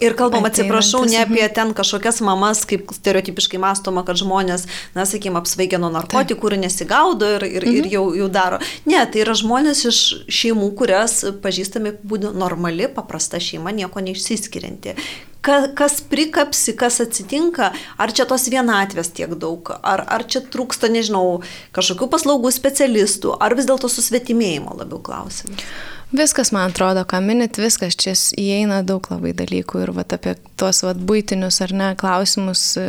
Speaker 1: Ir kalbam, atsiprašau, ne apie ten kažkokias mamas, kaip stereotipiškai mąstoma, kad žmonės, na, sakykime, apsvaigę nuo narkotikų ir nesigaudo ir, ir, mhm. ir jau, jau daro. Ne, tai yra žmonės iš šeimų, kurias pažįstami būdų normali, paprasta šeima, nieko neišsiskirianti kas prikapsi, kas atsitinka, ar čia tos vienatvės tiek daug, ar, ar čia trūksta, nežinau, kažkokių paslaugų specialistų, ar vis dėlto susvetimėjimo labiau klausimas.
Speaker 2: Viskas, man atrodo, ką minit, viskas čia įeina daug labai dalykų ir vat, apie tuos vat, būtinius ar ne klausimus, e,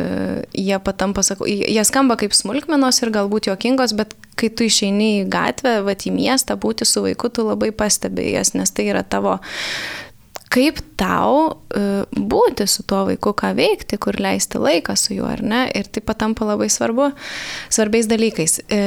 Speaker 2: jie patampa, sakau, jie skamba kaip smulkmenos ir galbūt juokingos, bet kai tu išeini į gatvę, vat, į miestą, būti su vaiku, tu labai pastebėjęs, nes tai yra tavo kaip tau uh, būti su tuo vaiku, ką veikti, kur leisti laiką su juo, ar ne? Ir tai patampa labai svarbu, svarbiais dalykais. E,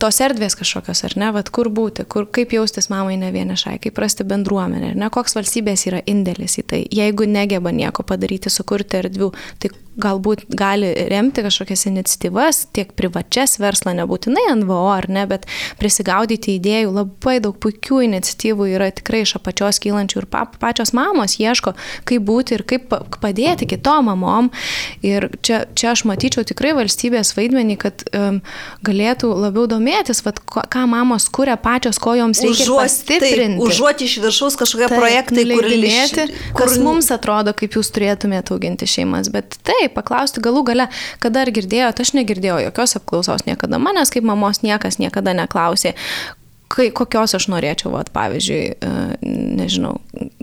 Speaker 2: tos erdvės kažkokios, ar ne? Vat kur būti, kur, kaip jaustis mamai ne vienišai, kaip rasti bendruomenę, ar ne? Koks valstybės yra indėlis į tai. Jeigu negeba nieko padaryti, sukurti erdvių, tai galbūt gali remti kažkokias iniciatyvas, tiek privačias verslą, nebūtinai NVO ar ne, bet prisigaudyti idėjų. Labai daug puikių iniciatyvų yra tikrai iš apačios kylančių ir pačios mamos ieško, kaip būti ir kaip padėti kitom mamom. Ir čia, čia aš matyčiau tikrai valstybės vaidmenį, kad um, galėtų labiau domėtis, vat, ką mamos kuria pačios, ko joms reikia užuot, pastiprinti.
Speaker 1: Taip, užuot iš viršaus kažkokie taip, projektai, kur
Speaker 2: leidinėti, kur... kas mums atrodo, kaip jūs turėtumėte auginti šeimas. Bet taip, paklausti galų gale, kada ar girdėjote, aš negirdėjau jokios apklausos niekada, manęs kaip mamos niekas niekada neklausė, kai, kokios aš norėčiau, vat, pavyzdžiui, e, nežinau,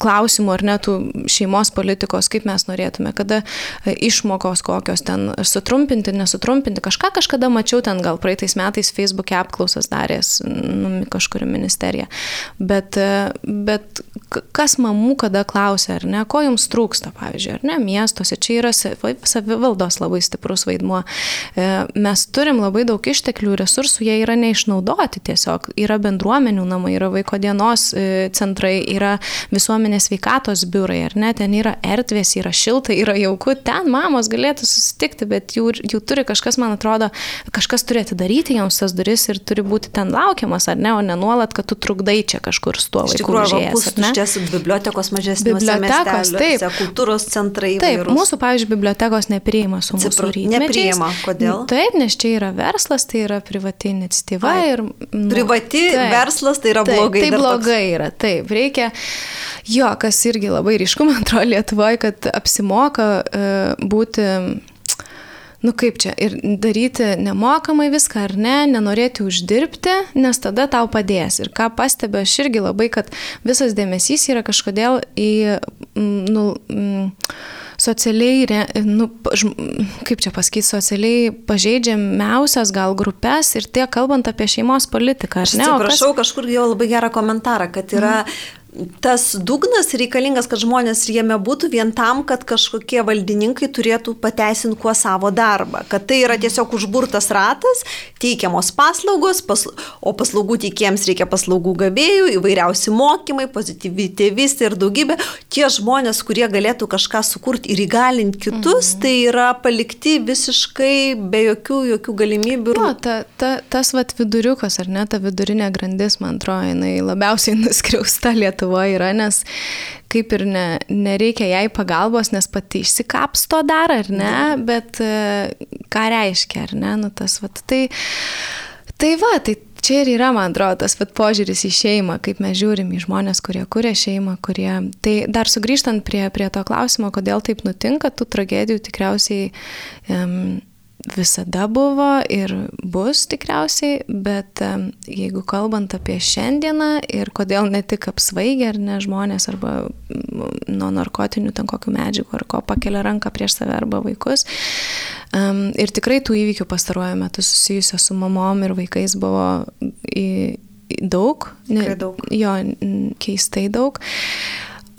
Speaker 2: klausimų ar netų šeimos politikos, kaip mes norėtume, kada e, išmokos kokios ten sutrumpinti, nesutrumpinti. Kažką kažkada mačiau ten gal praeitais metais Facebook'e apklausas daręs nu, kažkuri ministerija. Bet, e, bet kas mamų kada klausia, ar ne, ko jums trūksta, pavyzdžiui, ar ne, miestuose, čia yra savivaldos labai stiprus vaidmuo. E, mes turim labai daug išteklių, resursų, jie yra neišnaudoti tiesiog. Yra bendruomenių namai, yra vaiko dienos centrai, yra visuomenės visuomenės veikatos biurai, ar ne, ten yra erdvės, yra šilta, yra jauku, ten mamos galėtų susitikti, bet jų, jų turi kažkas, man atrodo, kažkas turi atidaryti joms tas duris ir turi būti ten laukiamas, ar ne, o ne nuolat, kad tu trukdai čia kažkur su tuo vaiku.
Speaker 1: Iš tikrųjų, čia su bibliotekos mažesnės.
Speaker 2: Bibliotekos, taip.
Speaker 1: Kultūros centrai.
Speaker 2: Taip, įvairūs. mūsų, pavyzdžiui, bibliotekos nepriima su mūsų rytmečiais.
Speaker 1: Nepriima, kodėl?
Speaker 2: Taip, nes čia yra verslas, tai yra privati iniciatyva. Ai, ir,
Speaker 1: nu, privati taip, verslas tai yra
Speaker 2: taip,
Speaker 1: blogai.
Speaker 2: Tai blogai toks... yra, taip, reikia. Jo, kas irgi labai ryšku, man atrodo, Lietuvoje, kad apsimoka uh, būti nu kaip čia, ir daryti nemokamai viską ar ne, nenorėti uždirbti, nes tada tau padės. Ir ką pastebiu aš irgi labai, kad visas dėmesys yra kažkodėl į, nu, socialiai, nu, kaip čia pasakyti, socialiai pažeidžiamiausias gal grupės ir tiek kalbant apie šeimos politiką. Aš
Speaker 1: atsiprašau, kas... kažkur jau labai gerą komentarą, kad yra mm tas dugnas reikalingas, kad žmonės jame būtų vien tam, kad kažkokie valdininkai turėtų pateisinti kuo savo darbą. Kad tai yra tiesiog užburtas ratas, teikiamos paslaugos, pasl o paslaugų teikėjams reikia paslaugų gavėjų, įvairiausi mokymai, pozityvi tėvystė ir daugybė. Tie žmonės, kurie galėtų kažką sukurti ir įgalinti kitus, mhm. tai yra palikti visiškai be jokių, jokių galimybių.
Speaker 2: Jo, ta, ta, tas vat viduriukas, ar ne, ta vidurinė grandis, man atrodo, jinai labiausiai nuskriausta Lietuva. Yra, nes kaip ir ne, nereikia jai pagalbos, nes pati išsikapsto dar, ar ne, bet e, ką reiškia, ar ne, nu tas, vat, tai, tai va, tai čia ir yra, man atrodo, tas vat, požiūris į šeimą, kaip mes žiūrim į žmonės, kurie kuria šeimą, kurie... Tai dar sugrįžtant prie, prie to klausimo, kodėl taip nutinka, tų tragedijų tikriausiai um, visada buvo ir bus tikriausiai, bet jeigu kalbant apie šiandieną ir kodėl ne tik apsvaigę ar ne žmonės arba nuo narkotinių ten kokių medžiagų ar ko pakelia ranką prieš save arba vaikus. Ir tikrai tų įvykių pastaruoju metu susijusio su mamom ir vaikais buvo daug,
Speaker 1: ne, daug.
Speaker 2: Jo, keistai daug.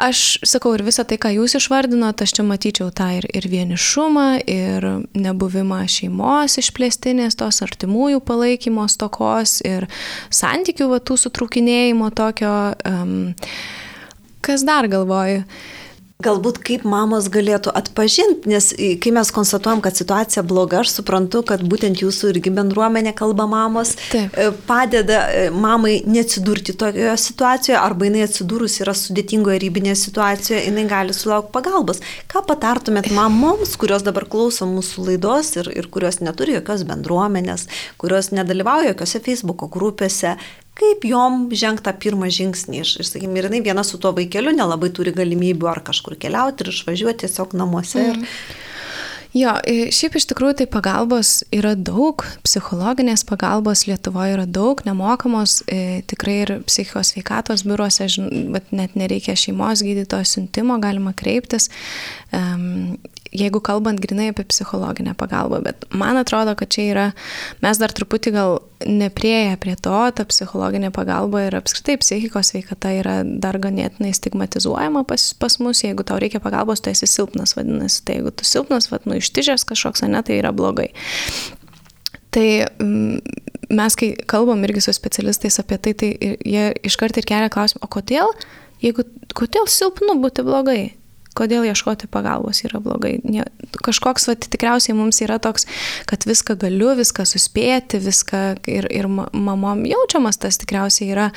Speaker 2: Uh, aš sakau ir visą tai, ką jūs išvardinot, aš čia matyčiau tą ir, ir vienišumą, ir nebuvimą šeimos išplėstinės, tos artimųjų palaikymo stokos, ir santykių vatų sutrukinėjimo tokio. Um, kas dar galvoju?
Speaker 1: Galbūt kaip mamos galėtų atpažinti, nes kai mes konstatuojam, kad situacija bloga, aš suprantu, kad būtent jūsų irgi bendruomenė kalba mamos Taip. E, padeda e, mamai neatsidurti tokioje situacijoje, arba jinai atsidūrus yra sudėtingoje rybinėje situacijoje, jinai gali sulaukti pagalbos. Ką patartumėt mamoms, kurios dabar klauso mūsų laidos ir, ir kurios neturi jokios bendruomenės, kurios nedalyvauja jokiose Facebook grupėse, kaip jom žengti tą pirmą žingsnį. Ir, ir sakykime, ir jinai viena su tuo vaikeliu nelabai turi galimybių ar kažkur keliauti ir išvažiuoti tiesiog namuose. Mm. Ir...
Speaker 2: Jo, šiaip iš tikrųjų tai pagalbos yra daug, psichologinės pagalbos Lietuvoje yra daug, nemokamos, tikrai ir psichikos veikatos biuruose, bet net nereikia šeimos gydytojo siuntimo, galima kreiptis jeigu kalbant grinai apie psichologinę pagalbą, bet man atrodo, kad čia yra, mes dar truputį gal neprieėję prie to, ta psichologinė pagalba ir apskritai psichikos veikata yra dar ganėtinai stigmatizuojama pas, pas mus, jeigu tau reikia pagalbos, tu esi silpnas, vadinasi, tai jeigu tu silpnas, vad, nu ištižęs kažkoks, ne, tai yra blogai. Tai mm, mes, kai kalbam irgi su specialistais apie tai, tai jie iškart ir kelia klausimą, o kodėl, jeigu, kodėl silpnu būti blogai? Kodėl ieškoti pagalbos yra blogai. Kažkoks, va, tikriausiai mums yra toks, kad viską galiu, viską suspėti, viską ir, ir mamom jaučiamas tas tikriausiai yra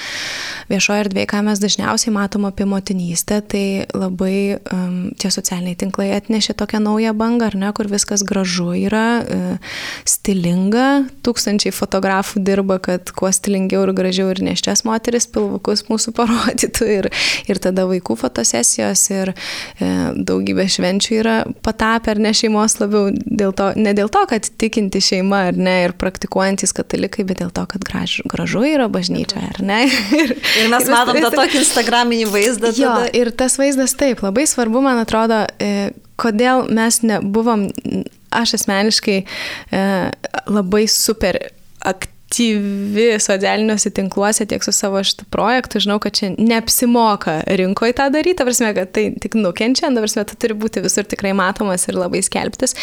Speaker 2: viešoje erdvėje, ką mes dažniausiai matom apie motinystę, tai labai um, tie socialiniai tinklai atnešė tokią naują bangą, ar ne, kur viskas gražu yra, uh, stilinga, tūkstančiai fotografų dirba, kad kuo stilingiau ir gražiau ir neščias moteris pilvukus mūsų parodytų ir, ir tada vaikų fotosesijos ir daugybė švenčių yra patapę ar ne šeimos labiau, dėl to, ne dėl to, kad tikinti šeima ar ne ir praktikuojantis katalikai, bet dėl to, kad gražu, gražu yra bažnyčia ar ne. *laughs*
Speaker 1: Ir, ir mes matom tą tokį instagraminį vaizdą.
Speaker 2: Jo, tada. ir tas vaizdas taip, labai svarbu, man atrodo, e, kodėl mes nebuvom, aš asmeniškai e, labai super aktyviai aktyvi socialiniuose tinkluose tiek su savo šitų projektų. Žinau, kad čia neapsimoka rinkoje tą daryti, prasme, kad tai tik nukenčia, dabar prasme, tu turi būti visur tikrai matomas ir labai skelbtis.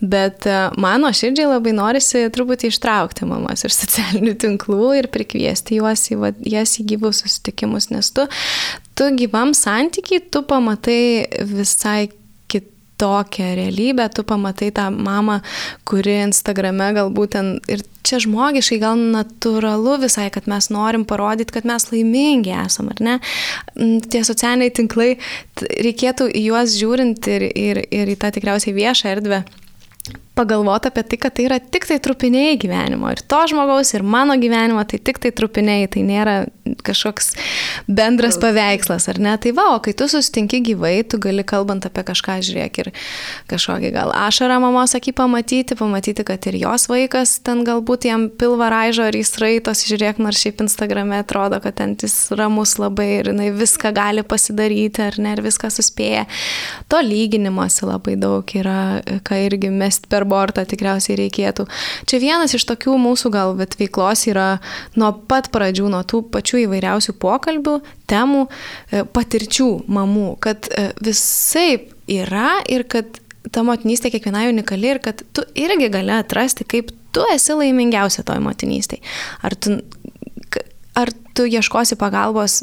Speaker 2: Bet e, mano širdžiai labai norisi truputį ištraukti mamas iš socialinių tinklų ir prikviesti juos į, va, jas į gyvus susitikimus, nes tu, tu gyvam santykiai, tu pamatai visai tokią realybę, tu pamatai tą mamą, kuri Instagrame galbūt ten ir čia žmogiškai gal natūralu visai, kad mes norim parodyti, kad mes laimingi esam, ar ne? Mm, tie socialiniai tinklai, reikėtų į juos žiūrint ir, ir, ir į tą tikriausiai viešą erdvę pagalvoti apie tai, kad tai yra tik tai trupiniai gyvenimo. Ir to žmogaus, ir mano gyvenimo, tai tik tai trupiniai, tai nėra kažkoks bendras paveikslas, ar ne? Tai va, o kai tu susitinki gyvai, tu gali kalbant apie kažką žiūrėk ir kažkokį gal ašarą mamos akį pamatyti, pamatyti, kad ir jos vaikas ten galbūt jam pilva raižo ar jis raitos, žiūrėk, nors šiaip Instagrame atrodo, kad ten jis ramus labai ir jinai viską gali pasidaryti, ar ne, ir viską suspėja. To lyginimuose labai daug yra, ką irgi mest per bortą tikriausiai reikėtų. Čia vienas iš tokių mūsų gal bet veiklos yra nuo pat pradžių, nuo tų pačių įvairiausių pokalbių, temų, e, patirčių mamų, kad e, visai yra ir kad ta motinystė kiekvienai unikali ir kad tu irgi gali atrasti, kaip tu esi laimingiausia toj motinystėje. Ar tu ar tu ieškosi pagalbos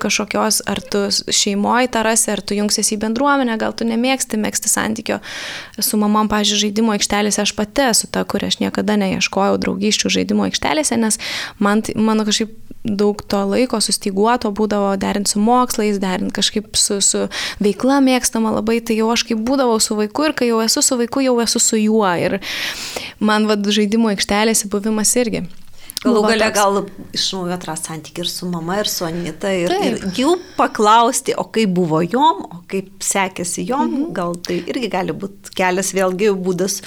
Speaker 2: kažkokios, ar tu šeimoje tą rasi, ar tu jungsies į bendruomenę, gal tu nemėgsti mėgsti santykio su mamom, pažiūrėjau, žaidimo aikštelėse, aš pati esu ta, kur aš niekada neieškojau draugysčių žaidimo aikštelėse, nes man, mano kažkaip daug to laiko sustiguoto būdavo derinti su mokslais, derinti kažkaip su, su veikla mėgstama labai, tai jau aš kaip būdavau su vaiku ir kai jau esu su vaiku, jau esu su juo. Ir man vad žaidimo aikštelėse buvimas irgi
Speaker 1: Galų gale gal iš naujo atrasti santykių ir su mama, ir su Anita, ir, Taip. ir jų paklausti, o kaip buvo jom, o kaip sekėsi jom, mhm. gal tai irgi gali būti kelias vėlgi būdas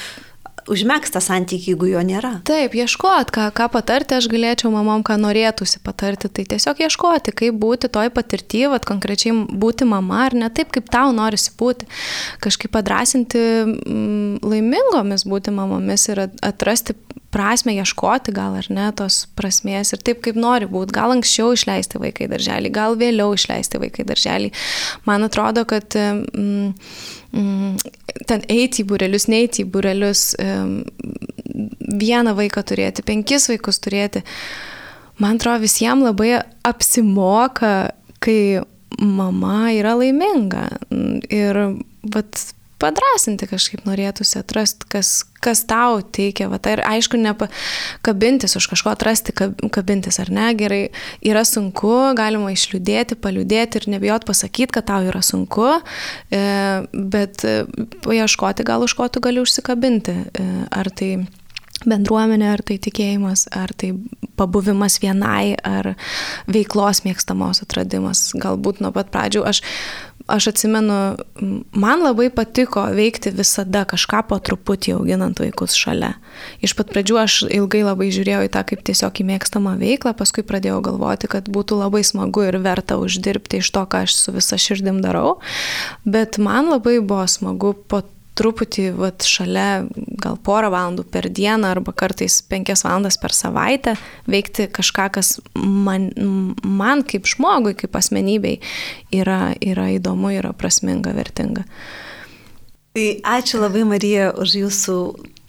Speaker 1: užmėgsta santykių, jeigu jo nėra.
Speaker 2: Taip, ieškot, ką, ką patarti aš galėčiau mamom, ką norėtųsi patarti, tai tiesiog ieškoti, kaip būti toj patirtyje, vad konkrečiai būti mama ar ne taip, kaip tau norisi būti. Kažkaip padrasinti mm, laimingomis būti mamomis ir atrasti prasme ieškoti gal ar ne tos prasmės ir taip, kaip nori būti. Gal anksčiau išleisti vaikai darželį, gal vėliau išleisti vaikai darželį. Man atrodo, kad mm, mm, ten eiti į burelius, neiti į burelius, vieną vaiką turėti, penkis vaikus turėti. Man atrodo, visiems labai apsimoka, kai mama yra laiminga. Ir vat, padrasinti kažkaip norėtųsi atrasti, kas, kas tau teikia. Va, ir aišku, ne kabintis už kažko, atrasti kabintis ar ne, gerai, yra sunku, galima išliūdėti, paliūdėti ir nebijot pasakyti, kad tau yra sunku, e, bet paieškoti gal už ko tu gali užsikabinti. E, ar tai bendruomenė, ar tai tikėjimas, ar tai pabuvimas vienai, ar veiklos mėgstamos atradimas. Galbūt nuo pat pradžių aš, aš atsimenu, man labai patiko veikti visada kažką po truputį auginant vaikus šalia. Iš pat pradžių aš ilgai labai žiūrėjau į tą kaip tiesiog į mėgstamą veiklą, paskui pradėjau galvoti, kad būtų labai smagu ir verta uždirbti iš to, ką aš su visa širdim darau. Bet man labai buvo smagu po truputį vat, šalia gal porą valandų per dieną arba kartais penkias valandas per savaitę veikti kažką, kas man, man kaip žmogui, kaip asmenybei yra, yra įdomu, yra prasminga, vertinga.
Speaker 1: Tai ačiū labai Marija už jūsų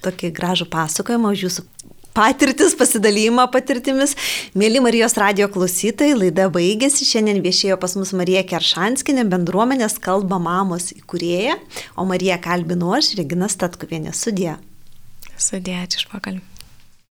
Speaker 1: tokį gražų pasakojimą, už jūsų patirtis, pasidalymą patirtimis. Mėly Marijos radio klausytojai, laida baigėsi. Šiandien viešėjo pas mus Marija Keršanskinė, bendruomenės kalba mamos įkūrėja, o Marija kalbino aš, Regina Statkuvienė. Sudė.
Speaker 2: Sudė, ačiū iš pokalbį.